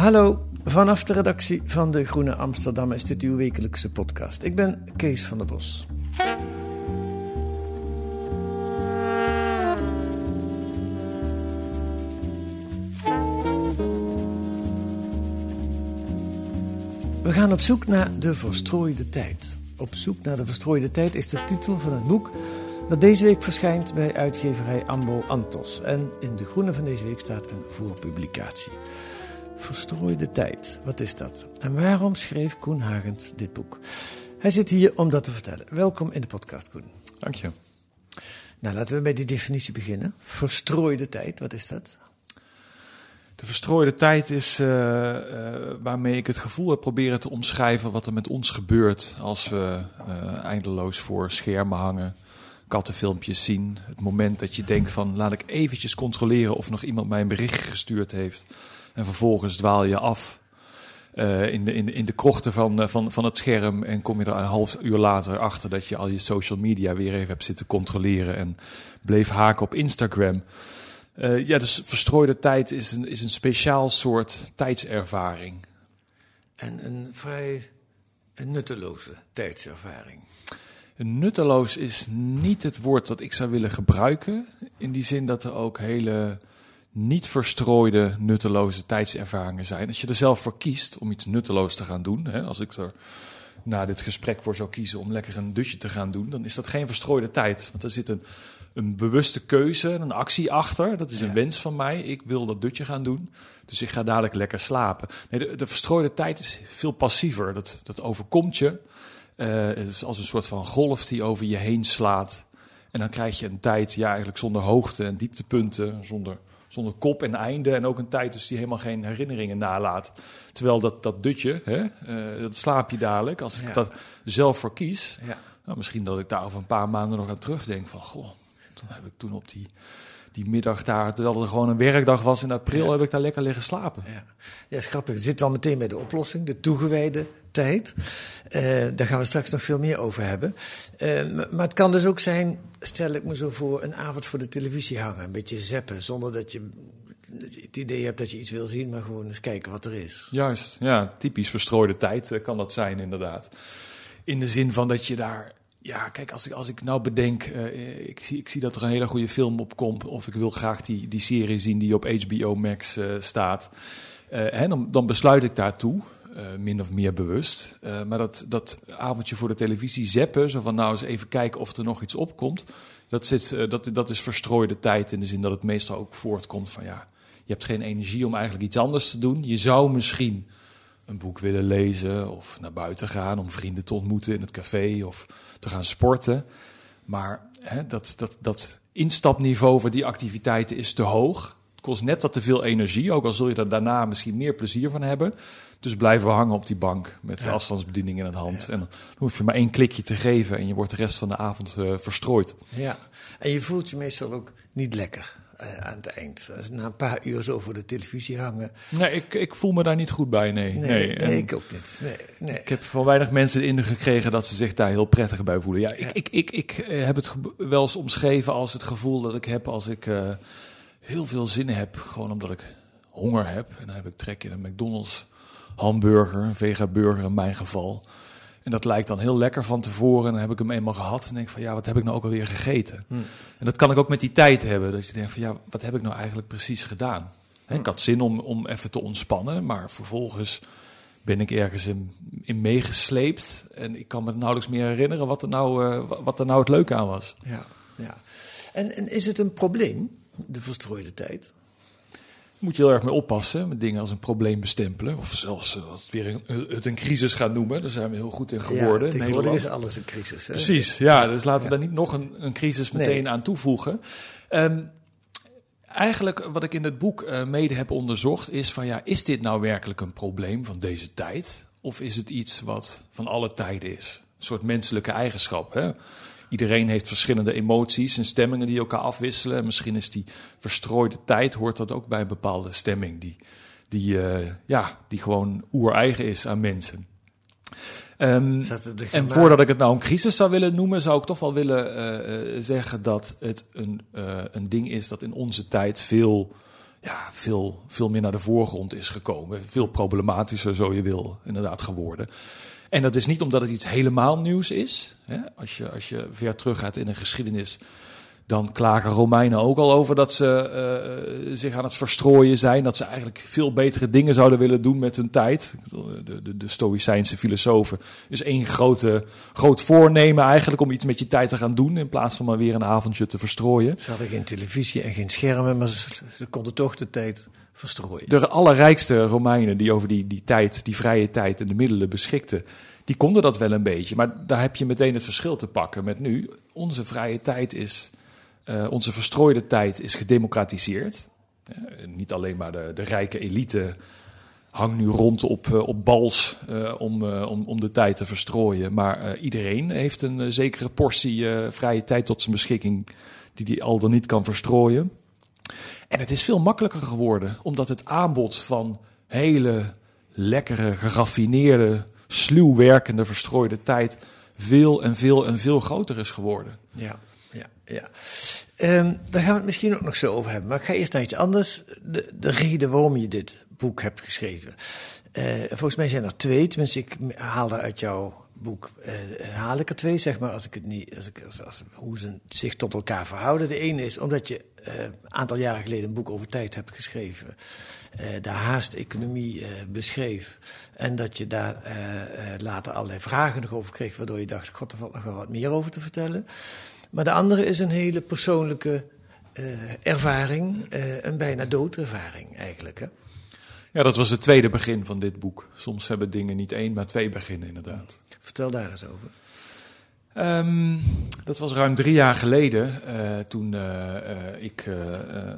Hallo, vanaf de redactie van De Groene Amsterdam is dit uw wekelijkse podcast. Ik ben Kees van der Bos. We gaan op zoek naar de verstrooide tijd. Op zoek naar de verstrooide tijd is de titel van het boek dat deze week verschijnt bij uitgeverij Ambo Antos. En in De Groene van deze week staat een voorpublicatie. Verstrooide tijd, wat is dat? En waarom schreef Koen Hagens dit boek? Hij zit hier om dat te vertellen. Welkom in de podcast, Koen. Dank je. Nou, laten we bij die definitie beginnen. Verstrooide tijd, wat is dat? De verstrooide tijd is eh, eh, waarmee ik het gevoel heb proberen te omschrijven wat er met ons gebeurt als we eh, eindeloos voor schermen hangen, kattenfilmpjes zien. Het moment dat je denkt van laat ik eventjes controleren of nog iemand mij een bericht gestuurd heeft. En vervolgens dwaal je af eh, in, de, in, de, in de krochten van, eh, van, van het scherm en kom je er een half uur later achter dat je al je social media weer even hebt zitten controleren en bleef haken op Instagram. Eh, ja, dus verstrooide tijd is een, is een speciaal soort tijdservaring. En een vrij een nutteloze tijdservaring. Nutteloos is niet het woord dat ik zou willen gebruiken. In die zin dat er ook hele niet verstrooide, nutteloze tijdservaringen zijn. Als je er zelf voor kiest om iets nutteloos te gaan doen, hè, als ik er na dit gesprek voor zou kiezen om lekker een dutje te gaan doen, dan is dat geen verstrooide tijd. Want er zit een, een bewuste keuze, een actie achter. Dat is een Ja. wens van mij. Ik wil dat dutje gaan doen. Dus ik ga dadelijk lekker slapen. Nee, de, de verstrooide tijd is veel passiever. Dat, dat overkomt je. Eh, het is als een soort van golf die over je heen slaat. En dan krijg je een tijd, ja, eigenlijk zonder hoogte en dieptepunten, zonder, zonder kop en einde. En ook een tijd dus die helemaal geen herinneringen nalaat. Terwijl dat, dat dutje, hè, eh, dat slaap je dadelijk. Als ik Ja. dat zelf voor kies, Ja. nou, misschien dat ik daar over een paar maanden nog aan terugdenk van, goh, toen heb ik toen op die, die middag daar, terwijl er gewoon een werkdag was in april, heb ik daar lekker liggen slapen. Ja, ja is grappig. We zitten al meteen bij de oplossing, de toegewijde tijd. Eh, daar gaan we straks nog veel meer over hebben. Eh, maar het kan dus ook zijn, stel ik me zo voor, een avond voor de televisie hangen. Een beetje zeppen, zonder dat je het idee hebt dat je iets wil zien, maar gewoon eens kijken wat er is. Juist, ja, typisch verstrooide tijd eh, kan dat zijn inderdaad. In de zin van dat je daar, ja, kijk, als ik, als ik nou bedenk, ik, zie, ik zie dat er een hele goede film op komt, of ik wil graag die, die serie zien die op HBO Max staat, hè, dan, dan besluit ik daartoe. Eh, min of meer bewust. Eh, maar dat, dat avondje voor de televisie zeppen, zo van nou eens even kijken of er nog iets opkomt. Dat, zit, eh, dat, dat is verstrooide tijd in de zin dat het meestal ook voortkomt van ja, je hebt geen energie om eigenlijk iets anders te doen. Je zou misschien een boek willen lezen of naar buiten gaan om vrienden te ontmoeten in het café of te gaan sporten. Maar hè, dat, dat, dat instapniveau voor die activiteiten is te hoog. Het kost net wat te veel energie, ook al zul je er daarna misschien meer plezier van hebben. Dus blijven we hangen op die bank met de afstandsbediening in het hand. En dan hoef je maar één klikje te geven en je wordt de rest van de avond eh, verstrooid. Ja, en je voelt je meestal ook niet lekker eh, aan het eind. Na een paar uur zo voor de televisie hangen. Nee, ik, ik voel me daar niet goed bij, nee. Nee, nee, ik ook niet. Nee, nee. Ik heb van weinig mensen de indruk gekregen dat ze zich daar heel prettig bij voelen. Ja, ik, ik, ik, ik eh, heb het wel eens omschreven als het gevoel dat ik heb als ik heel veel zin heb. Gewoon omdat ik honger heb. En dan heb ik trek in een McDonald's hamburger, een vegaburger in mijn geval. En dat lijkt dan heel lekker van tevoren. En dan heb ik hem eenmaal gehad. En denk ik van ja, wat heb ik nou ook alweer gegeten? En dat kan ik ook met die tijd hebben. Dat je denkt van ja, wat heb ik nou eigenlijk precies gedaan? Ik had zin om, om even te ontspannen. Maar vervolgens ben ik ergens in, in meegesleept. En ik kan me nauwelijks meer herinneren wat er nou, eh, wa- wat er nou het leuke aan was. Ja, ja. En, en is het een probleem, de verstrooide tijd? Moet je heel erg mee oppassen met dingen als een probleem bestempelen. Of zelfs eh, als het weer een, het een crisis gaat noemen. Daar zijn we heel goed in geworden. Ja, tegenwoordig is alles een crisis. Hè? Precies, ja. Dus laten we daar niet nog een, een crisis meteen aan toevoegen. Ehm, eigenlijk wat ik in het boek eh, mede heb onderzocht is van ja, is dit nou werkelijk een probleem van deze tijd? Of is het iets wat van alle tijden is? Een soort menselijke eigenschap. Hè? Iedereen heeft verschillende emoties en stemmingen die elkaar afwisselen. En misschien is die verstrooide tijd, hoort dat ook bij een bepaalde stemming die, die, eh, ja, die gewoon oereigen is aan mensen. Ehm, en voordat ik het nou een crisis zou willen noemen, zou ik toch wel willen eh, eh, zeggen dat het een, een ding is dat in onze tijd veel, ja, veel, veel meer naar de voorgrond is gekomen. Veel problematischer, zo je wil, inderdaad geworden. En dat is niet omdat het iets helemaal nieuws is. Als, je, als je ver terug gaat in een geschiedenis, dan klagen Romeinen ook al over dat ze eh, zich aan het verstrooien zijn. Dat ze eigenlijk veel betere dingen zouden willen doen met hun tijd. De, de, de Stoïcijnse filosofen is één grote, groot voornemen eigenlijk om iets met je tijd te gaan doen. In plaats van maar weer een avondje te verstrooien. Ze hadden geen televisie en geen schermen, maar ze, ze konden toch de tijd verstrooien. De allerrijkste Romeinen die over die, die tijd, die vrije tijd en de middelen beschikten, die konden dat wel een beetje. Maar daar heb je meteen het verschil te pakken met nu. Onze vrije tijd is, eh, onze verstrooide tijd is gedemocratiseerd. Eh, niet alleen maar de, de rijke elite hangt nu rond op, eh, op bals eh, om, om, om de tijd te verstrooien. Maar iedereen heeft een zekere portie vrije tijd tot zijn beschikking die hij al dan niet kan verstrooien. En het is veel makkelijker geworden, omdat het aanbod van hele lekkere, geraffineerde, sluw werkende, verstrooide tijd veel en veel en veel groter is geworden. Ja, ja, ja. Ehm, daar gaan we het misschien ook nog zo over hebben. Maar ik ga eerst naar iets anders. De, de reden waarom je dit boek hebt geschreven. Eh, volgens mij zijn er twee. Tenminste, ik haalde uit jouw boek, eh, haal ik er twee, zeg maar, als ik het niet, als ik, als, als- hoe ze zich tot elkaar verhouden. De ene is omdat je eh, een aantal jaren geleden een boek over tijd hebt geschreven. eh, de haast-economie eh, beschreef. En dat je daar eh, eh, later allerlei vragen nog over kreeg, waardoor je dacht: God, er valt nog wel wat meer over te vertellen. Maar de andere is een hele persoonlijke eh, ervaring, eh, een bijna doodervaring eigenlijk. Hè? Ja, dat was het tweede begin van dit boek. Soms hebben dingen niet één, maar twee beginnen inderdaad. Vertel daar eens over. Ehm, dat was ruim drie jaar geleden, eh, toen eh, eh, ik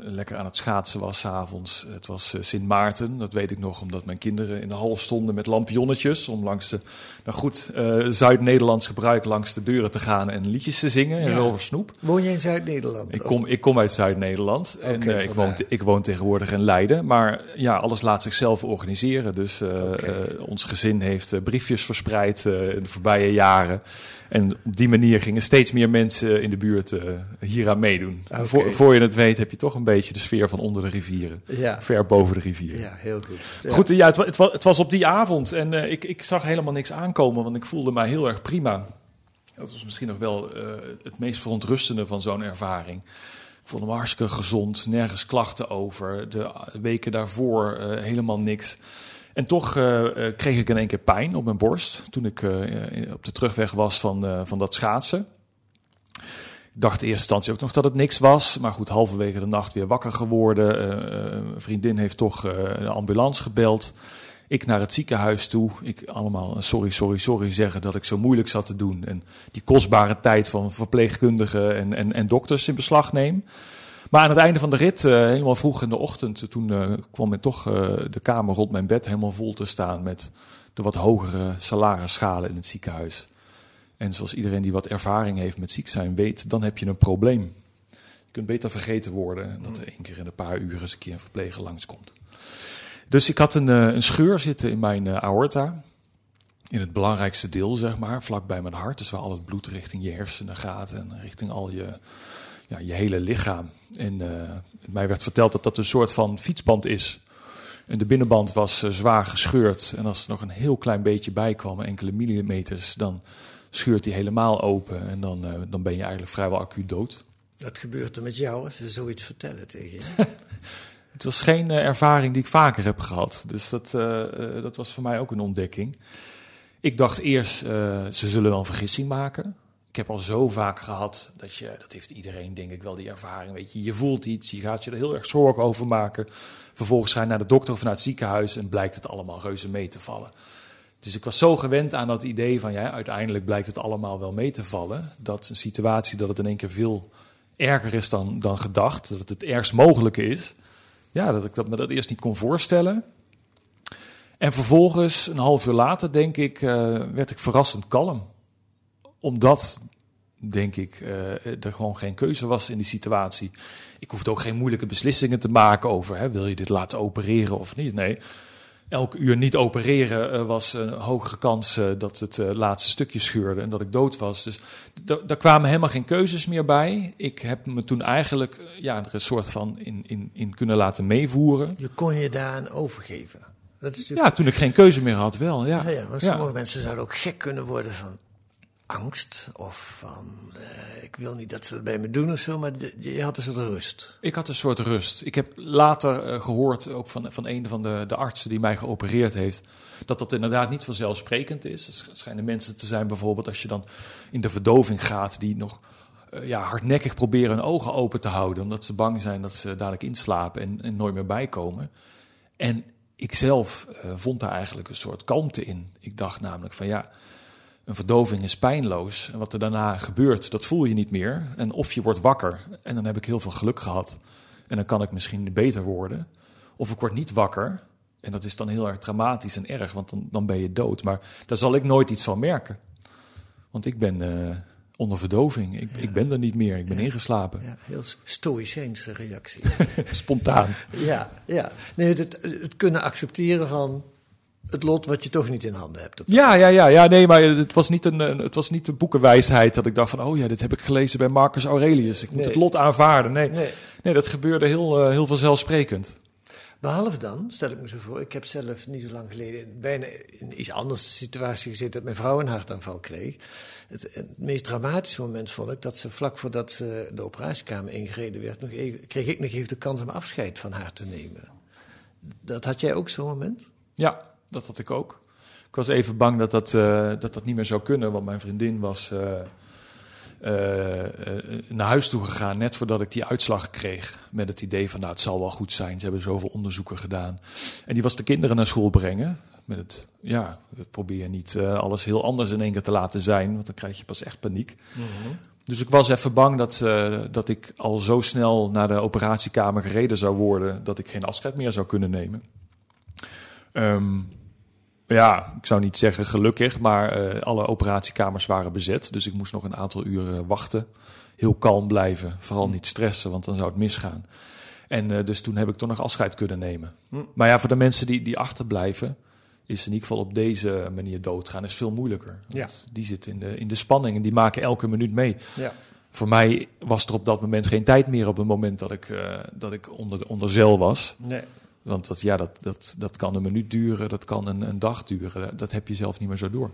lekker aan het schaatsen was 's avonds. Het was Sint Maarten, dat weet ik nog, omdat mijn kinderen in de hal stonden met lampionnetjes. Om langs de, nou goed, Zuid-Nederlands gebruik langs de deuren te gaan en liedjes te zingen en Ja. over snoep. Woon jij in Zuid-Nederland? Ik kom, ik kom uit Zuid-Nederland en ik, woon, ik woon tegenwoordig in Leiden. Maar ja, alles laat zichzelf organiseren. Dus ons gezin heeft briefjes verspreid in de voorbije jaren. En op die manier gingen steeds meer mensen in de buurt eh hieraan meedoen. Oké. Voor, voor je het weet heb je toch een beetje de sfeer van onder de rivieren. Ja. Ver boven de rivieren. Ja, heel goed. Ja. Goed, ja, het, het, wa- het was op die avond en eh, ik, ik zag helemaal niks aankomen, want ik voelde mij heel erg prima. Dat was misschien nog wel eh, het meest verontrustende van zo'n ervaring. Ik voelde me hartstikke gezond, nergens klachten over. De weken daarvoor helemaal niks. En toch eh, eh, kreeg ik in één keer pijn op mijn borst toen ik eh, op de terugweg was van, van dat schaatsen. Ik dacht in eerste instantie ook nog dat het niks was. Maar goed, halverwege de nacht weer wakker geworden. Een vriendin heeft toch een ambulance gebeld. Ik naar het ziekenhuis toe. Ik allemaal sorry, sorry, sorry zeggen dat ik zo moeilijk zat te doen. En die kostbare tijd van verpleegkundigen en, en, en dokters in beslag neem. Maar aan het einde van de rit, eh, helemaal vroeg in de ochtend, toen eh, kwam ik toch eh, de kamer rond mijn bed helemaal vol te staan met de wat hogere salarisschalen in het ziekenhuis. En zoals iedereen die wat ervaring heeft met ziek zijn weet, dan heb je een probleem. Je kunt beter vergeten worden dat er één keer in een paar uur eens een keer een verpleger langskomt. Dus ik had een, eh, een scheur zitten in mijn eh, aorta. In het belangrijkste deel, zeg maar, vlak bij mijn hart. Dus waar al het bloed richting je hersenen gaat en richting al je, ja, je hele lichaam. En eh, mij werd verteld dat dat een soort van fietsband is. En de binnenband was eh, zwaar gescheurd. En als er nog een heel klein beetje bij kwam, enkele millimeters, dan scheurt die helemaal open. En dan, eh, dan ben je eigenlijk vrijwel acuut dood. Wat gebeurt er met jou als ze zoiets vertellen tegen je? Het was geen ervaring die ik vaker heb gehad. Dus dat, dat was voor mij ook een ontdekking. Ik dacht eerst, ze zullen wel een vergissing maken. Ik heb al zo vaak gehad dat je, dat heeft iedereen denk ik wel die ervaring. Weet je, je voelt iets, je gaat je er heel erg zorgen over maken. Vervolgens ga je naar de dokter of naar het ziekenhuis en blijkt het allemaal reuze mee te vallen. Dus ik was zo gewend aan dat idee van ja, uiteindelijk blijkt het allemaal wel mee te vallen. Dat een situatie dat het in één keer veel erger is dan, dan gedacht, dat het het ergst mogelijke is. Ja, dat ik dat me dat eerst niet kon voorstellen. En vervolgens, een half uur later, denk ik, uh, werd ik verrassend kalm. Omdat, denk ik, uh, er gewoon geen keuze was in die situatie. Ik hoefde ook geen moeilijke beslissingen te maken over, hè, wil je dit laten opereren of niet? Nee, elk uur niet opereren uh, was een hogere kans uh, dat het uh, laatste stukje scheurde en dat ik dood was. Dus daar kwamen helemaal geen keuzes meer bij. Ik heb me toen eigenlijk ja, er een soort van in, in, in kunnen laten meevoeren. Je kon je daaraan overgeven. Dat is natuurlijk... Ja, toen ik geen keuze meer had, wel. Ja, ja, ja maar sommige ja. mensen zouden ook gek kunnen worden van angst of van uh, ik wil niet dat ze het bij me doen of zo, maar je, had een soort rust. Ik had een soort rust. Ik heb later uh, gehoord, ook van, van een van de, de artsen die mij geopereerd heeft, dat dat inderdaad niet vanzelfsprekend is. Er schijnen mensen te zijn bijvoorbeeld als je dan in de verdoving gaat, die nog uh, ja, hardnekkig proberen hun ogen open te houden, omdat ze bang zijn dat ze dadelijk inslapen en, en nooit meer bijkomen. En ik zelf vond daar eigenlijk een soort kalmte in. Ik dacht namelijk van ja, een verdoving is pijnloos. En wat er daarna gebeurt, dat voel je niet meer. En of je wordt wakker. En dan heb ik heel veel geluk gehad. En dan kan ik misschien beter worden. Of ik word niet wakker. En dat is dan heel erg dramatisch en erg, want dan, dan ben je dood. Maar daar zal ik nooit iets van merken. Want ik ben uh, onder verdoving. Ik, ja. ik ben er niet meer. Ik ben ja. ingeslapen. Ja, heel stoïcijnse reactie. Spontaan. Ja, ja. Nee, het, het kunnen accepteren van het lot wat je toch niet in handen hebt. Ja, ja, ja, ja, nee, maar het was niet een, het was niet de boekenwijsheid dat ik dacht van, oh ja, dit heb ik gelezen bij Marcus Aurelius. Ik moet nee. het lot aanvaarden. Nee, nee. nee dat gebeurde heel, uh, heel vanzelfsprekend. Behalve dan, stel ik me zo voor, ik heb zelf niet zo lang geleden bijna in een iets andere situatie gezeten dat mijn vrouw een hartaanval kreeg. Het, het, meest dramatische moment vond ik dat ze vlak voordat ze de operatiekamer ingereden werd, nog even, kreeg ik nog even de kans om afscheid van haar te nemen. Dat had jij ook zo'n moment? Ja, dat had ik ook. Ik was even bang dat dat, uh, dat, dat niet meer zou kunnen, want mijn vriendin was uh, uh, naar huis toe gegaan net voordat ik die uitslag kreeg. Met het idee van, nou, het zal wel goed zijn. Ze hebben zoveel onderzoeken gedaan. En die was de kinderen naar school brengen. Met het, ja, probeer niet alles heel anders in één keer te laten zijn, want dan krijg je pas echt paniek. Mm -hmm. Dus ik was even bang dat, dat ik al zo snel naar de operatiekamer gereden zou worden, dat ik geen afscheid meer zou kunnen nemen. Um, ja, ik zou niet zeggen gelukkig, maar uh, alle operatiekamers waren bezet. Dus ik moest nog een aantal uren wachten. Heel kalm blijven, vooral niet stressen, want dan zou het misgaan. En uh, dus toen heb ik toch nog afscheid kunnen nemen. Hm. Maar ja, voor de mensen die, die achterblijven, is in ieder geval op deze manier doodgaan, is veel moeilijker. Ja. Die zitten in de, in de spanning en die maken elke minuut mee. Ja. Voor mij was er op dat moment geen tijd meer op het moment dat ik, uh, dat ik onder, onder zeil was. Nee. Want dat, ja, dat, dat, dat kan een minuut duren, dat kan een, een dag duren. Dat heb je zelf niet meer zo door.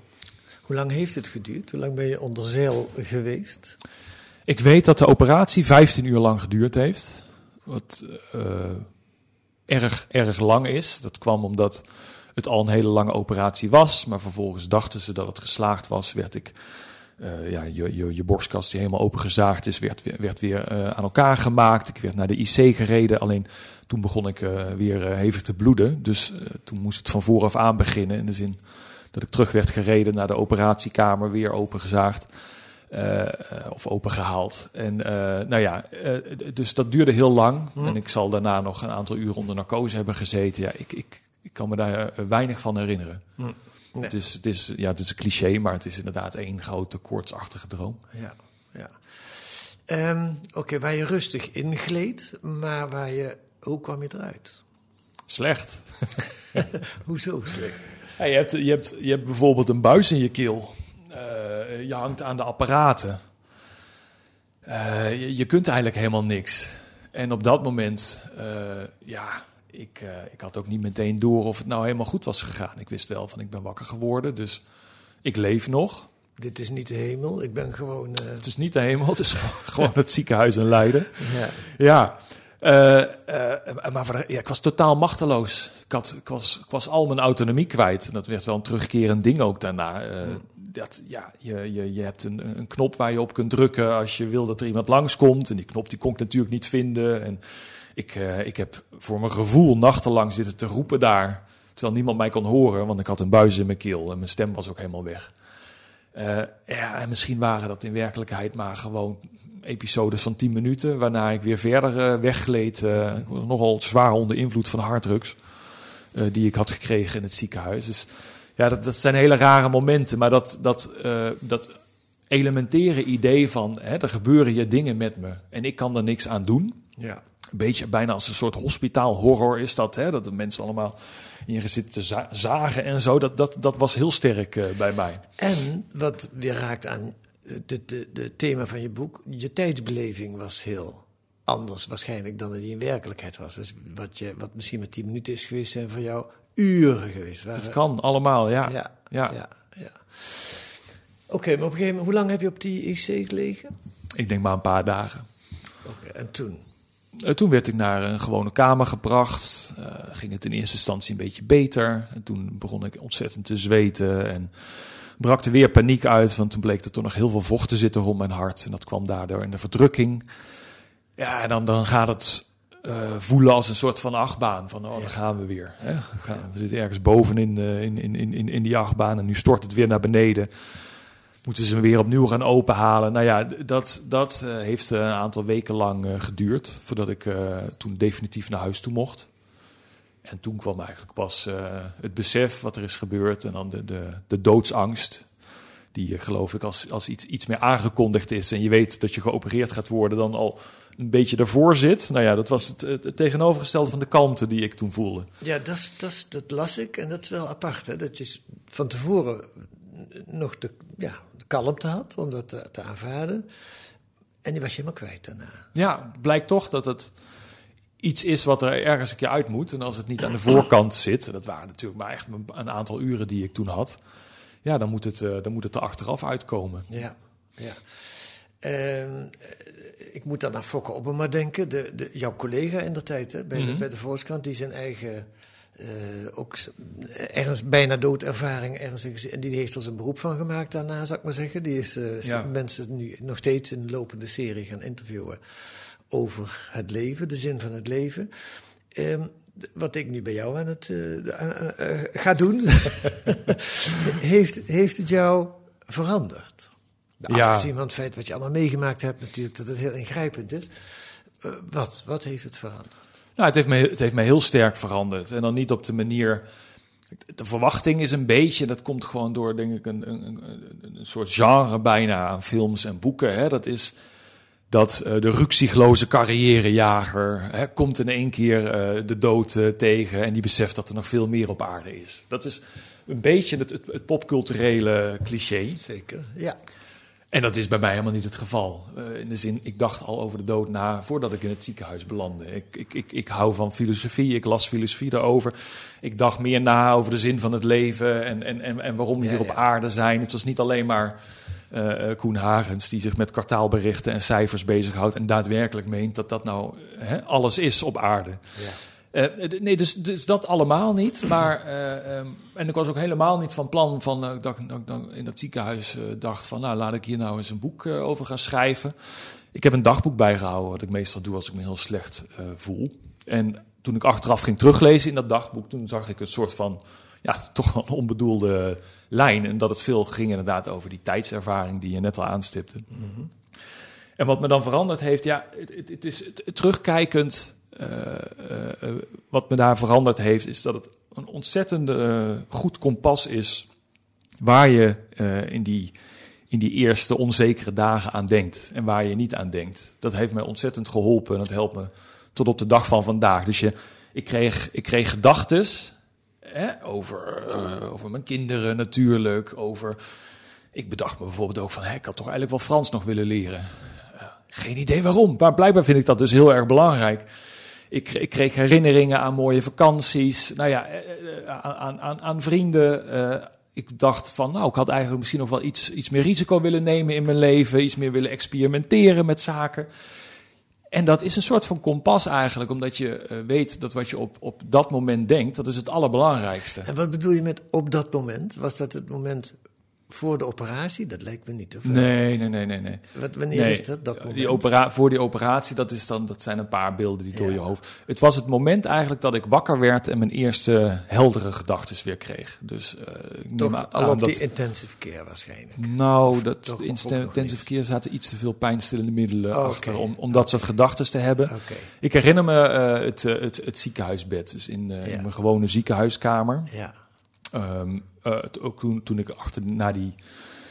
Hoe lang heeft het geduurd? Hoe lang ben je onder zeil geweest? Ik weet dat de operatie 15 uur lang geduurd heeft. Wat uh, erg, erg lang is. Dat kwam omdat het al een hele lange operatie was. Maar vervolgens dachten ze dat het geslaagd was. Werd ik, uh, ja, je, je, je borstkast die helemaal opengezaagd is, werd, werd weer uh, aan elkaar gemaakt. Ik werd naar de IC gereden. Alleen toen begon ik uh, weer hevig te bloeden. Dus toen moest het van vooraf aan beginnen. In de zin dat ik terug werd gereden naar de operatiekamer, weer opengezaagd. of opengehaald. En nou ja, dus dat duurde heel lang. Hm. En ik zal daarna nog een aantal uren onder narcose hebben gezeten. Ja, ik, ik, ik kan me daar weinig van herinneren. Hm. Nee. Het, is, het, is, ja, het is een cliché, maar het is inderdaad één grote koortsachtige droom. Ja, ja. Um, Oké, okay, waar je rustig ingleed, maar waar je hoe kwam je eruit? Slecht. Hoezo slecht? Ja, je, hebt, je, hebt, je hebt bijvoorbeeld een buis in je keel. Uh, je hangt aan de apparaten. Uh, je, je, kunt eigenlijk helemaal niks. En op dat moment, uh, ja, ik, ik had ook niet meteen door of het nou helemaal goed was gegaan. Ik wist wel van ik ben wakker geworden, dus ik leef nog. Dit is niet de hemel, ik ben gewoon... Het is niet de hemel, het is gewoon het ziekenhuis in Leiden. Ja. ja. Uh, uh, maar de, ja, ik was totaal machteloos. Ik, had, ik, was, ik was al mijn autonomie kwijt. En dat werd wel een terugkerend ding ook daarna. Mm. dat, ja, je, je, je hebt een, een, knop waar je op kunt drukken als je wil dat er iemand langskomt. En die knop die kon ik natuurlijk niet vinden. En Ik, eh, ik heb voor mijn gevoel nachtenlang zitten te roepen daar. Terwijl niemand mij kon horen, want ik had een buis in mijn keel en mijn stem was ook helemaal weg. Eh, ja, en misschien waren dat in werkelijkheid maar gewoon episodes van 10 minuten, waarna ik weer verder eh, weggleed. nogal zwaar onder invloed van harddrugs die ik had gekregen in het ziekenhuis. Dus ja, dat, dat zijn hele rare momenten, maar dat, dat, dat elementaire idee van hè, er gebeuren hier dingen met me en ik kan er niks aan doen. Ja. Een beetje bijna als een soort hospitaalhorror is dat. Hè? Dat de mensen allemaal hier zitten te za- zagen en zo. Dat, dat, dat was heel sterk eh, bij mij. En wat weer raakt aan het de thema van je boek, je tijdsbeleving was heel anders waarschijnlijk dan het in werkelijkheid was. Dus wat, je, wat misschien maar tien minuten is geweest, zijn voor jou uren geweest. Waren, Het kan allemaal, ja. Ja, Ja. ja. ja, Oké, maar op een gegeven moment, hoe lang heb je op die IC gelegen? Ik denk maar een paar dagen. Oké, en toen? Eh, toen werd ik naar een gewone kamer gebracht. Eh, ging het in eerste instantie een beetje beter. En toen begon ik ontzettend te zweten en brak er weer paniek uit. Want toen bleek er toch nog heel veel vocht te zitten rond mijn hart. En dat kwam daardoor in de verdrukking. Ja, en dan, dan gaat het eh, voelen als een soort van achtbaan. Van, oh, dan gaan we weer. Hè? We, gaan, we zitten ergens bovenin in, in, in, in, in die achtbaan. En nu stort het weer naar beneden. Moeten ze weer opnieuw gaan openhalen. Nou ja, dat, dat eh, heeft eh, een aantal weken lang eh, geduurd. Voordat ik toen definitief naar huis toe mocht. En toen kwam eigenlijk pas het besef wat er is gebeurd. En dan de, de, de doodsangst. Die geloof ik als, als iets, iets meer aangekondigd is. En je weet dat je geopereerd gaat worden. Dan al een beetje daarvoor zit. Nou ja, dat was het, het, tegenovergestelde van de kalmte die ik toen voelde. Ja, dat, is- dat, is- dat las ik en dat is wel apart. Hè? Dat je van tevoren nog de, ja, kalmte had om dat te, te aanvaarden. En die was je helemaal kwijt daarna. Ja, blijkt toch dat het iets is wat er ergens een keer uit moet. En als het niet aan de voorkant zit, en dat waren natuurlijk maar echt een- aantal uren die ik toen had. Ja, dan moet het, eh, dan moet het er achteraf uitkomen. Ja, ja. Ehm, eh, ik moet dan aan Fokke Oppema denken, de, de, jouw collega in de tijd hè, bij, de, bij de Volkskrant, die zijn eigen, eh, ook ergens bijna doodervaring, ernstig, en die heeft er zijn beroep van gemaakt daarna, zou ik maar zeggen. Die is eh, Ja. mensen nu nog steeds in de lopende serie gaan interviewen over het leven, de zin van het leven. Ehm, wat ik nu bij jou aan het eh, ga doen, heeft, heeft het jou veranderd? Ja. Afgezien van het feit wat je allemaal meegemaakt hebt, natuurlijk, dat het heel ingrijpend is. Wat, wat heeft het veranderd? Nou, het heeft, me, het heeft me heel sterk veranderd. En dan niet op de manier. De verwachting is een beetje, dat komt gewoon door, denk ik, een, een, een, soort genre bijna aan films en boeken. Hè? Dat is dat eh, de ruksigloze carrièrejager hè, komt in één keer eh, de dood eh, tegen en die beseft dat er nog veel meer op aarde is. Dat is een beetje het, het, het popculturele cliché. Zeker, ja. En dat is bij mij helemaal niet het geval. Eh, in de zin, ik dacht al over de dood na voordat ik in het ziekenhuis belandde. Ik, ik, ik, ik hou van filosofie, ik las filosofie daarover. Ik dacht meer na over de zin van het leven en, en, en, en waarom we Ja, hier op aarde zijn. Het was niet alleen maar eh, Koen Hagens die zich met kwartaalberichten en cijfers bezighoudt en daadwerkelijk meent dat dat nou hè, alles is op aarde. ja. Eh, nee, dus, dus dat allemaal niet. Maar, eh, ehm, en ik was ook helemaal niet van plan van, eh, dat, ik- in dat ziekenhuis dacht van, nou laat ik hier nou eens een boek over gaan schrijven. Ik heb een dagboek bijgehouden, wat ik meestal doe als ik me heel slecht voel. En toen ik achteraf ging teruglezen in dat dagboek, toen zag ik een soort van, ja, toch wel een onbedoelde lijn. En dat het veel ging inderdaad over die tijdservaring die je net al aanstipte. En wat me dan veranderd heeft, ja, het, het, het is terugkijkend. Eh, eh, eh, wat me daar veranderd heeft, is dat het een ontzettend goed kompas is. Waar je in, die, in die eerste onzekere dagen aan denkt en waar je niet aan denkt. Dat heeft mij ontzettend geholpen en dat helpt me tot op de dag van vandaag. Dus je, ik kreeg, ik kreeg gedachten over, over mijn kinderen natuurlijk. Over, ik bedacht me bijvoorbeeld ook van, ik had toch eigenlijk wel Frans nog willen leren. Geen idee waarom, maar blijkbaar vind ik dat dus heel erg belangrijk. Ik, ik kreeg herinneringen aan mooie vakanties, nou ja, eh, eh, aan, aan, aan vrienden. Eh, ik dacht van, nou, ik had eigenlijk misschien nog wel iets, iets meer risico willen nemen in mijn leven, iets meer willen experimenteren met zaken. En dat is een soort van kompas eigenlijk, omdat je weet dat wat je op, op dat moment denkt, dat is het allerbelangrijkste. En wat bedoel je met op dat moment? Was dat het moment voor de operatie? Dat lijkt me niet. Of wel? Nee, nee, nee, nee. nee. Wat, wanneer Nee, is dat? dat moment? die opera voor die operatie, dat, is dan, dat zijn een paar beelden die door je hoofd. Het was het moment eigenlijk dat ik wakker werd en mijn eerste heldere gedachten weer kreeg. Dus eh, neem Toch aan al op dat- die intensive care waarschijnlijk. Nou, dat, in intensive verkeer zaten iets te veel pijnstillende middelen achter om, om dat soort gedachten te hebben. Ik herinner me eh, het, eh, het, het ziekenhuisbed, dus in, eh, Ja. in mijn gewone ziekenhuiskamer. Ja. Ehm, eh, ook toen, toen ik achter na die,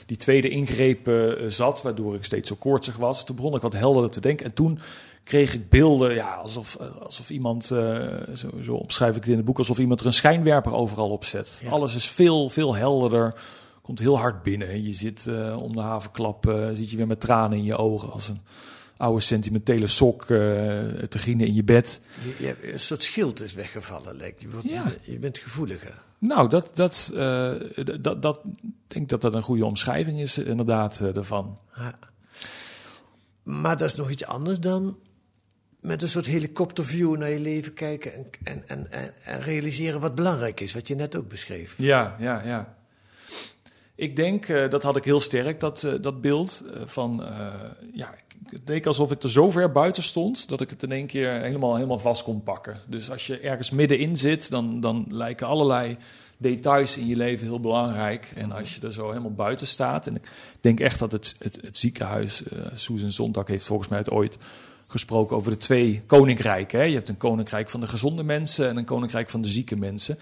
die tweede ingreep eh, zat, waardoor ik steeds zo koortsig was, toen begon ik wat helderder te denken. En toen kreeg ik beelden, ja, alsof, eh, alsof iemand, zo, zo omschrijf ik het in het boek, alsof iemand er een schijnwerper overal op zet. Ja. Alles is veel, veel helderder, komt heel hard binnen. Je zit om de havenklap, zit je weer met tranen in je ogen als een oude sentimentele sok te grienen in je bed. Je, je hebt een soort schild is weggevallen, lijkt. Je, wordt, Ja. je bent gevoeliger. Nou, dat, dat, eh, dat, dat ik denk dat dat een goede omschrijving is, eh, inderdaad, daarvan. Ja. Maar dat is nog iets anders dan met een soort helikopterview naar je leven kijken en, en, en, en, en realiseren wat belangrijk is, wat je net ook beschreef. Ja, ja, ja. Ik denk, eh, dat had ik heel sterk, dat, eh, dat beeld eh, van, ja, het leek alsof ik er zo ver buiten stond dat ik het in één keer helemaal, helemaal vast kon pakken. Dus als je ergens middenin zit, dan, dan lijken allerlei details in je leven heel belangrijk. En als je er zo helemaal buiten staat, en ik denk echt dat het, het, het ziekenhuis, Susan Zondag heeft volgens mij het ooit gesproken over de twee koninkrijken. Hè? Je hebt een koninkrijk van de gezonde mensen en een koninkrijk van de zieke mensen.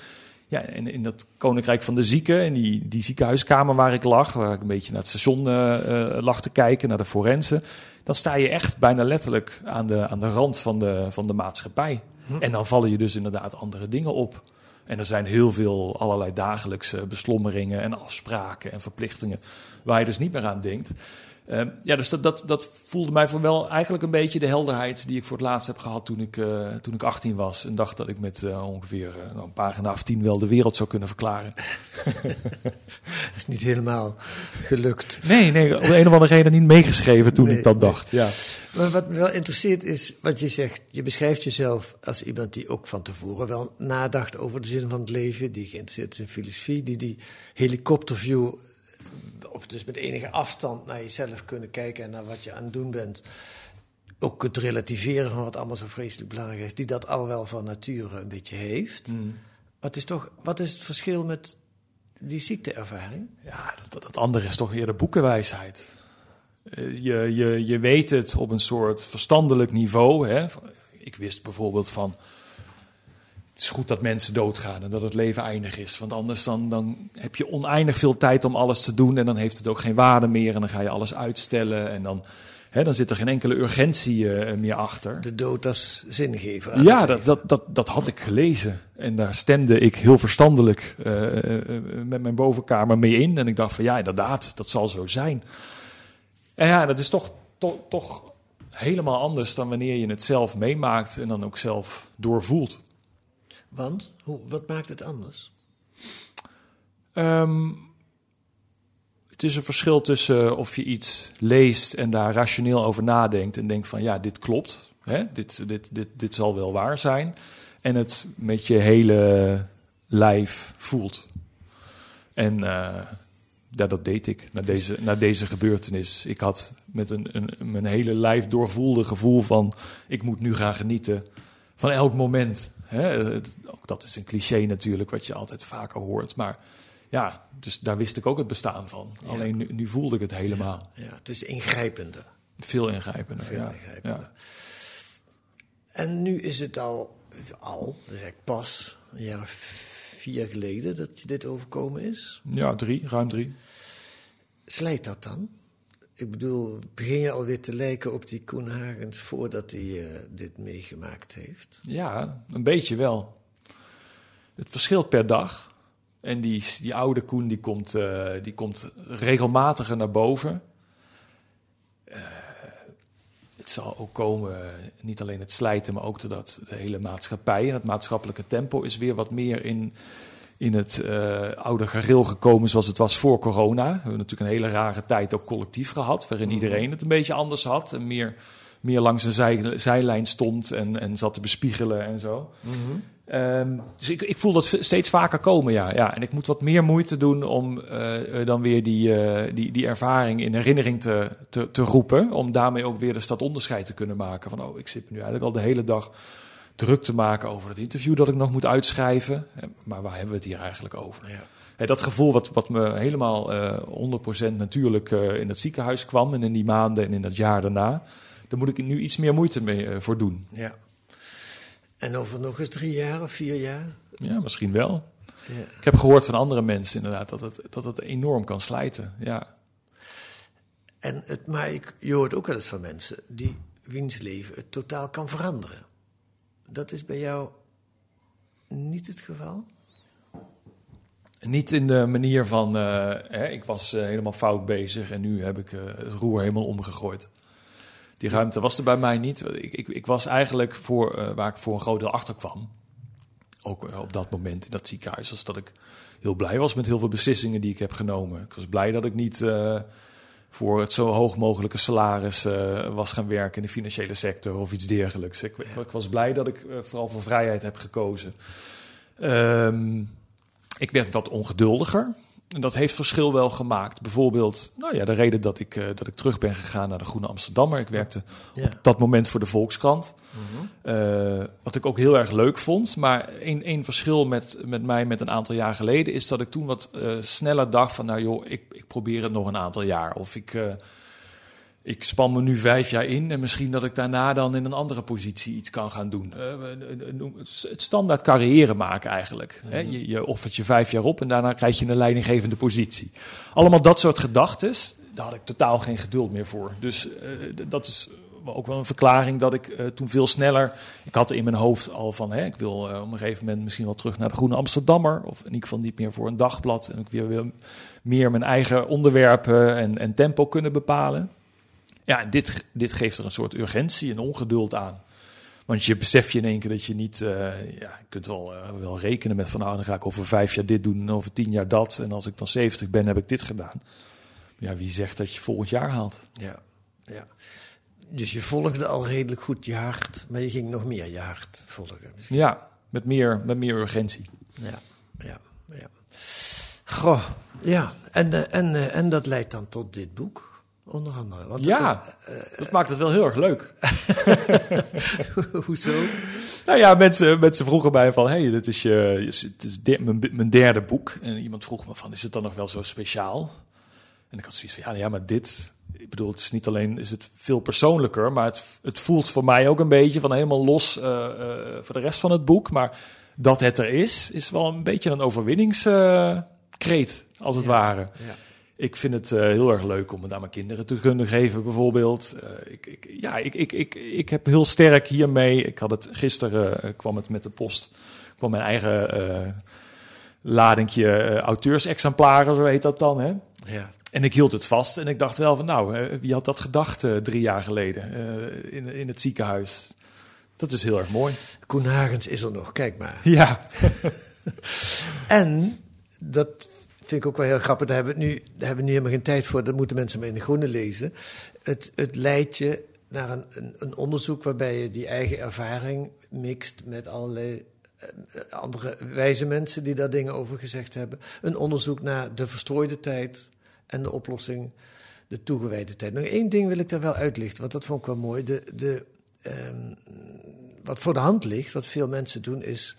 Ja, en in dat koninkrijk van de zieken, in die, die ziekenhuiskamer waar ik lag, waar ik een beetje naar het station eh, eh, lag te kijken, naar de forensen, dan sta je echt bijna letterlijk aan de, aan de rand van de, van de maatschappij. En dan vallen je dus inderdaad andere dingen op. En er zijn heel veel allerlei dagelijkse beslommeringen en afspraken en verplichtingen waar je dus niet meer aan denkt. Ehm, ja, dus dat, dat, dat voelde mij voor wel eigenlijk een beetje de helderheid die ik voor het laatst heb gehad toen ik, eh, toen ik 18 was. En dacht dat ik met eh, ongeveer eh, nou, een pagina of tien wel de wereld zou kunnen verklaren. Dat is niet helemaal gelukt. Nee, nee, om de een of andere reden niet meegeschreven toen Nee, ik dat nee. dacht. Ja. Maar wat me wel interesseert is wat je zegt. Je beschrijft jezelf als iemand die ook van tevoren wel nadacht over de zin van het leven, die geïnteresseerd is in filosofie, die die helikopterview, of dus met enige afstand naar jezelf kunnen kijken en naar wat je aan het doen bent, ook het relativeren van wat allemaal zo vreselijk belangrijk is, die dat al wel van nature een beetje heeft. Wat, is toch, wat is het verschil met die ziekteervaring? Ja, dat, dat andere is toch eerder boekenwijsheid. Eh, Je, je, je weet het op een soort verstandelijk niveau. Hè? Ik wist bijvoorbeeld van... Het is goed dat mensen doodgaan en dat het leven eindig is. Want anders dan, dan heb je oneindig veel tijd om alles te doen... en dan heeft het ook geen waarde meer en dan ga je alles uitstellen... en dan, hè, dan zit er geen enkele urgentie eh, meer achter. De dood als zingever. Ja, dat, dat, dat, dat had ik gelezen. En daar stemde ik heel verstandelijk eh, eh, met mijn bovenkamer mee in. En ik dacht van ja, inderdaad, dat zal zo zijn. En ja, dat is toch, toch, toch helemaal anders dan wanneer je het zelf meemaakt en dan ook zelf doorvoelt. Want, hoe, wat maakt het anders? Ehm, het is een verschil tussen of je iets leest en daar rationeel over nadenkt en denkt van ja, dit klopt, hè? Dit, dit, dit, dit zal wel waar zijn. En het met je hele lijf voelt. En ja, dat deed ik na deze, na deze gebeurtenis. Ik had met een, een, mijn hele lijf doorvoelde gevoel van ik moet nu gaan genieten van elk moment. Hè? Het- ook dat is een cliché natuurlijk, wat je altijd vaker hoort. Maar ja, dus daar wist ik ook het bestaan van. Alleen nu, nu voelde ik het helemaal. Ja, het is ingrijpender. Veel ingrijpender. Veel ja. ingrijpender. En nu is het al, al, dus eigenlijk pas, een jaar of vier geleden dat je dit overkomen is. ja, drie, ruim drie. Slijt dat dan? Ik bedoel, begin je alweer te lijken op die Koen Hagens voordat hij eh, dit meegemaakt heeft? Ja, een beetje wel. Het verschilt per dag. En die, die oude Koen die komt, eh, die komt regelmatiger naar boven. Eh, het zal ook komen, niet alleen het slijten, maar ook dat de hele maatschappij en het maatschappelijke tempo is weer wat meer in, in het eh, oude gareel gekomen zoals het was voor corona. We hebben natuurlijk een hele rare tijd ook collectief gehad, waarin iedereen het een beetje anders had en meer, meer langs een zij, zijlijn stond en, en zat te bespiegelen en zo. Ehm, dus ik, ik voel dat steeds vaker komen, ja. ja. En ik moet wat meer moeite doen om eh, dan weer die, eh, die, die ervaring in herinnering te, te, te roepen. Om daarmee ook weer de stad onderscheid te kunnen maken. Van, oh, ik zit nu eigenlijk al de hele dag druk te maken over het interview dat ik nog moet uitschrijven. Maar waar hebben we het hier eigenlijk over? Ja. Dat gevoel wat, wat me helemaal eh 100% natuurlijk eh, in het ziekenhuis kwam... en in die maanden en in dat jaar daarna... daar moet ik nu iets meer moeite mee eh, voor doen. Ja. En over nog eens drie jaar of vier jaar? Ja, misschien wel. Ja. Ik heb gehoord van andere mensen inderdaad dat het, dat het enorm kan slijten. Ja. En het, maar ik, je hoort ook wel eens van mensen die wiens leven het totaal kan veranderen. Dat is bij jou niet het geval? Niet in de manier van, eh, hè, ik was eh, helemaal fout bezig en nu heb ik eh, het roer helemaal omgegooid. Die ruimte was er bij mij niet. Ik, ik, ik was eigenlijk voor, waar ik voor een groot deel achter kwam. Ook op dat moment in dat ziekenhuis. Was dat ik heel blij was met heel veel beslissingen die ik heb genomen. Ik was blij dat ik niet voor het zo hoog mogelijke salaris eh, was gaan werken in de financiële sector of iets dergelijks. Ik, ik, ik was blij dat ik eh, vooral voor vrijheid heb gekozen. Ehm, ik werd wat ongeduldiger. En dat heeft verschil wel gemaakt. Bijvoorbeeld, nou ja, de reden dat ik, eh, dat ik terug ben gegaan naar de Groene Amsterdammer. Ik werkte Ja. op dat moment voor de Volkskrant. Eh, wat ik ook heel erg leuk vond. Maar één één verschil met, met mij met een aantal jaar geleden is dat ik toen wat eh, sneller dacht van, nou joh, ik, ik probeer het nog een aantal jaar. Of ik, ik span me nu vijf jaar in en misschien dat ik daarna dan in een andere positie iets kan gaan doen. Eh, eh, eh, het standaard carrière maken eigenlijk. Hè? Je, je offert je vijf jaar op en daarna krijg je een leidinggevende positie. Allemaal dat soort gedachten, daar had ik totaal geen geduld meer voor. Dus dat is ook wel een verklaring dat ik toen veel sneller... Ik had in mijn hoofd al van, hè, ik wil op een gegeven moment misschien wel terug naar de Groene Amsterdammer. Of in ieder geval niet meer voor een dagblad. En ik weer meer mijn eigen onderwerpen en, en tempo kunnen bepalen. Ja, en dit, dit geeft er een soort urgentie en ongeduld aan. Want je beseft je in één keer dat je niet... eh, ja, je kunt wel, eh, wel rekenen met van... nou, dan ga ik over vijf jaar dit doen en over tien jaar dat. En als ik dan 70 ben, heb ik dit gedaan. Ja, wie zegt dat je volgend jaar haalt? Ja. ja. Dus je volgde al redelijk goed je hart, maar je ging nog meer je hart volgen. Misschien. Ja, met meer, met meer urgentie. Ja, ja, ja. Goh, ja. En, eh, en, en dat leidt dan tot dit boek, onder andere. Want dat Ja, dat maakt het wel heel erg leuk. is- hoezo? Nou ja, mensen, mensen vroegen mij van, hey, dit is, je, het is de- mijn, mijn derde boek. En iemand vroeg me van, is het dan nog wel zo speciaal? En ik had zoiets van, ja, ja maar dit, ik bedoel, het is niet alleen, is het veel persoonlijker, maar het, het voelt voor mij ook een beetje van helemaal los eh, eh, voor de rest van het boek. Maar dat het er is, is wel een beetje een overwinningskreet, als het ware. Ja. Ik vind het eh, heel erg leuk om het aan mijn kinderen te kunnen geven, bijvoorbeeld. Eh, ik, ik, ja, ik, ik, ik, ik heb heel sterk hiermee. Ik had het gisteren eh, kwam het met de post. kwam mijn eigen ladingje auteursexemplaren, zo heet dat dan. Hè? Ja. En ik hield het vast en ik dacht wel van, nou, wie had dat gedacht drie jaar geleden in, in het ziekenhuis? Dat is heel erg mooi. Koen Hagens is er nog, kijk maar. Ja, En dat vind ik ook wel heel grappig. Daar hebben we, nu, daar hebben we nu helemaal geen tijd voor. Dat moeten mensen maar in de groene lezen. Het, het leidt je naar een, een, een onderzoek waarbij je die eigen ervaring mixt met allerlei eh, andere wijze mensen die daar dingen over gezegd hebben. Een onderzoek naar de verstrooide tijd en de oplossing, de toegewijde tijd. Nog één ding wil ik daar wel uitlichten, want dat vond ik wel mooi. De, de, ehm, wat voor de hand ligt, wat veel mensen doen, is,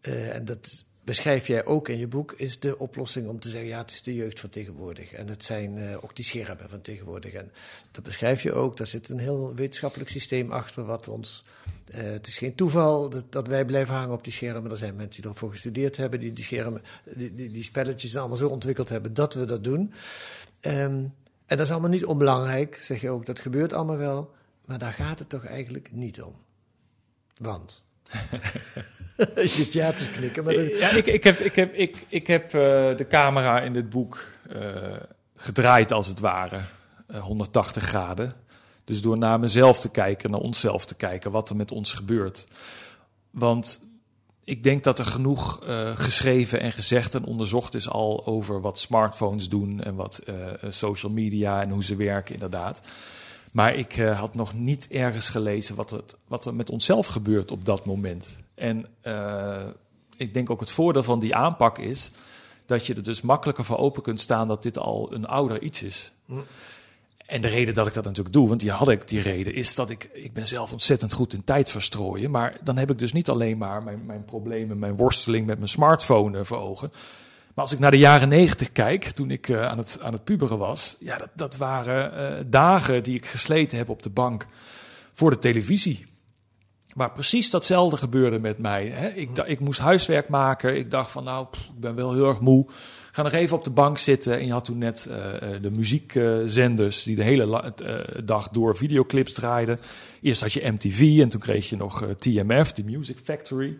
eh, en dat beschrijf jij ook in je boek, is de oplossing om te zeggen, ja, het is de jeugd van tegenwoordig. En het zijn eh, ook die schermen van tegenwoordig. En dat beschrijf je ook, daar zit een heel wetenschappelijk systeem achter, wat ons... eh, het is geen toeval dat, wij blijven hangen op die schermen. Er zijn mensen die ervoor gestudeerd hebben, die die schermen, die, die, die spelletjes allemaal zo ontwikkeld hebben dat we dat doen. Ehm, en dat is allemaal niet onbelangrijk, zeg je ook. Dat gebeurt allemaal wel, maar daar gaat het toch eigenlijk niet om. Want. je zit ja te knikken, maar Ja, ik, ik heb, ik heb, ik, ik heb eh, de camera in dit boek eh, gedraaid als het ware, eh, 180 graden. Dus door naar mezelf te kijken, naar onszelf te kijken, wat er met ons gebeurt. Want ik denk dat er genoeg eh, geschreven en gezegd en onderzocht is al over wat smartphones doen en wat eh, social media en hoe ze werken, inderdaad. Maar ik eh, had nog niet ergens gelezen wat, het, wat er met onszelf gebeurt op dat moment. En eh, ik denk ook het voordeel van die aanpak is dat je er dus makkelijker voor open kunt staan dat dit al een ouder iets is. En de reden dat ik dat natuurlijk doe, want die had ik, die reden, is dat ik, ik ben zelf ontzettend goed in tijd verstrooien. Maar dan heb ik dus niet alleen maar mijn, mijn problemen, mijn worsteling met mijn smartphone eh, voor ogen. Maar als ik naar de jaren negentig kijk, toen ik uh, aan, het, aan het puberen was, ja, dat, dat waren uh, dagen die ik gesleten heb op de bank voor de televisie. Maar precies datzelfde gebeurde met mij. Hè. Ik, ik moest huiswerk maken. Ik dacht van, nou, ik ben wel heel erg moe. Ga nog even op de bank zitten. En je had toen net uh, de muziekzenders die de hele dag door videoclips draaiden. Eerst had je MTV en toen kreeg je nog TMF, de Music Factory.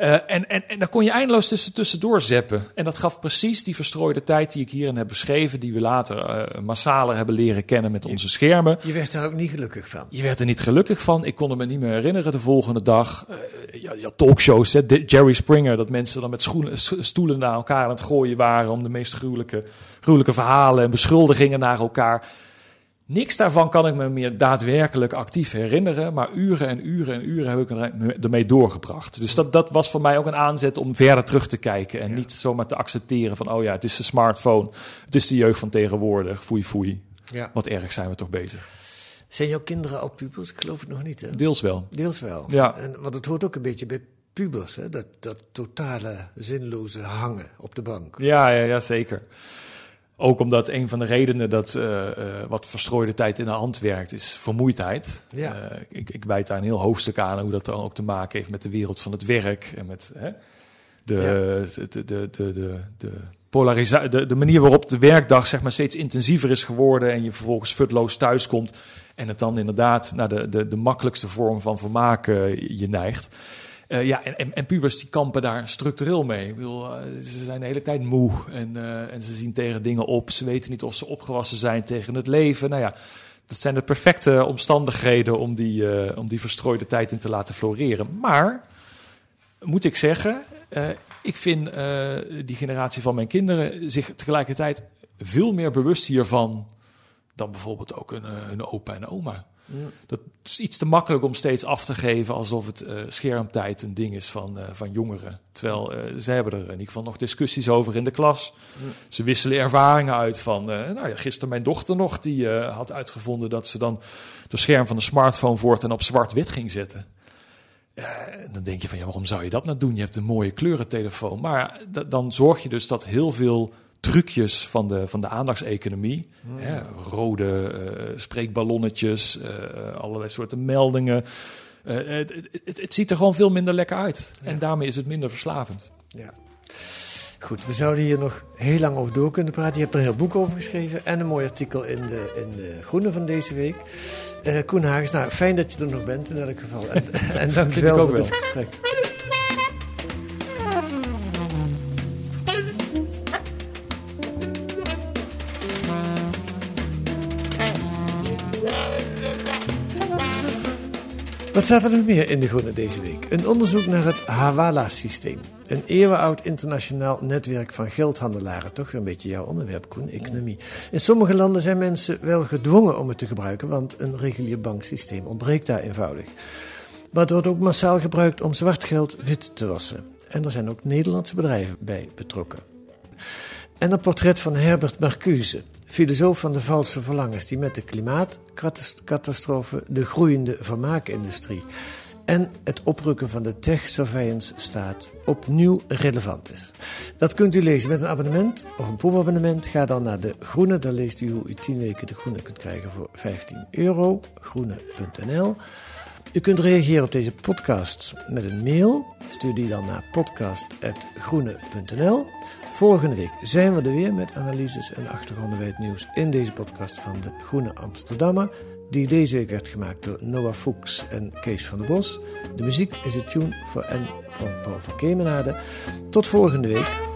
Uh, en, en, en daar kon je eindeloos tussen, tussendoor zeppen. En dat gaf precies die verstrooide tijd die ik hierin heb beschreven, die we later uh, massaler hebben leren kennen met onze schermen. Je werd daar ook niet gelukkig van. Je werd er niet gelukkig van. Ik kon me niet meer herinneren de volgende dag. Uh, ja, ja, talkshows, hè, Jerry Springer, dat mensen dan met schoenen, stoelen naar elkaar aan het gooien waren om de meest gruwelijke, gruwelijke verhalen en beschuldigingen naar elkaar. Niks daarvan kan ik me meer daadwerkelijk actief herinneren, maar uren en uren en uren heb ik ermee doorgebracht. Dus dat, dat was voor mij ook een aanzet om verder terug te kijken en ja. niet zomaar te accepteren van, oh ja, het is de smartphone, het is de jeugd van tegenwoordig, foei foei. Ja. Wat erg zijn we toch bezig. Zijn jouw kinderen al pubers? Ik geloof het nog niet, hè? Deels wel. Deels wel. Ja. En, want het hoort ook een beetje bij pubers, hè? Dat, dat totale zinloze hangen op de bank. Ja, ja, ja zeker. Ook omdat een van de redenen dat uh, uh, wat verstrooide tijd in de hand werkt, is vermoeidheid. Ja. Uh, ik, ik wijd daar een heel hoofdstuk aan hoe dat dan ook te maken heeft met de wereld van het werk en met hè, de, ja. de, de, de, de, de, polarisatie, de, de manier waarop de werkdag zeg maar, steeds intensiever is geworden en je vervolgens futloos thuiskomt en het dan inderdaad naar de, de, de makkelijkste vorm van vermaak je neigt. Uh, ja, en, en, pubers die kampen daar structureel mee. Ik bedoel, uh, ze zijn de hele tijd moe en, uh, en ze zien tegen dingen op. Ze weten niet of ze opgewassen zijn tegen het leven. Nou ja, dat zijn de perfecte omstandigheden om die, om die verstrooide tijd in te laten floreren. Maar, moet ik zeggen, ik vind die generatie van mijn kinderen zich tegelijkertijd veel meer bewust hiervan dan bijvoorbeeld ook een, een opa en oma. Dat is iets te makkelijk om steeds af te geven alsof het uh, schermtijd een ding is van, uh, van jongeren. Terwijl uh, ze hebben er in ieder geval nog discussies over in de klas. Ze wisselen ervaringen uit van, nou ja, gisteren mijn dochter nog, die had uitgevonden dat ze dan het scherm van de smartphone voort en op zwart-wit ging zetten. dan denk je van, ja, waarom zou je dat nou doen? Je hebt een mooie kleurentelefoon. Maar dan zorg je dus dat heel veel trucjes van de, van de aandachtseconomie. Hmm. Hè, rode uh, spreekballonnetjes, uh, allerlei soorten meldingen. Uh, het, het, het, ziet er gewoon veel minder lekker uit. Ja. En daarmee is het minder verslavend. Ja. Goed, we zouden hier nog heel lang over door kunnen praten. Je hebt er een heel boek over geschreven en een mooi artikel in de, in de Groene van deze week. Koen Hagens, nou, fijn dat je er nog bent in elk geval. En, en dank je wel voor dit gesprek. Wat staat er nog meer in de Groene deze week? Een onderzoek naar het Hawala-systeem. Een eeuwenoud internationaal netwerk van geldhandelaren. Toch weer een beetje jouw onderwerp, Koen, economie. In sommige landen zijn mensen wel gedwongen om het te gebruiken, want een regulier banksysteem ontbreekt daar eenvoudig. Maar het wordt ook massaal gebruikt om zwart geld wit te wassen. En er zijn ook Nederlandse bedrijven bij betrokken. En een portret van Herbert Marcuse, filosoof van de valse verlangens die met de klimaatcatastrofe, de groeiende vermaakindustrie en het oprukken van de tech-surveillance staat opnieuw relevant is. Dat kunt u lezen met een abonnement of een proefabonnement. Ga dan naar de Groene, dan leest u hoe u 10 weken de Groene kunt krijgen voor 15 euro. Groene.nl u kunt reageren op deze podcast met een mail. Stuur die dan naar podcast.groene.nl. Volgende week zijn we er weer met analyses en achtergronden bij het nieuws in deze podcast van de Groene Amsterdammer. Die deze week werd gemaakt door Noah Fuchs en Kees van der Bos. De muziek is het tune voor en van Paul van Kemenade. Tot volgende week.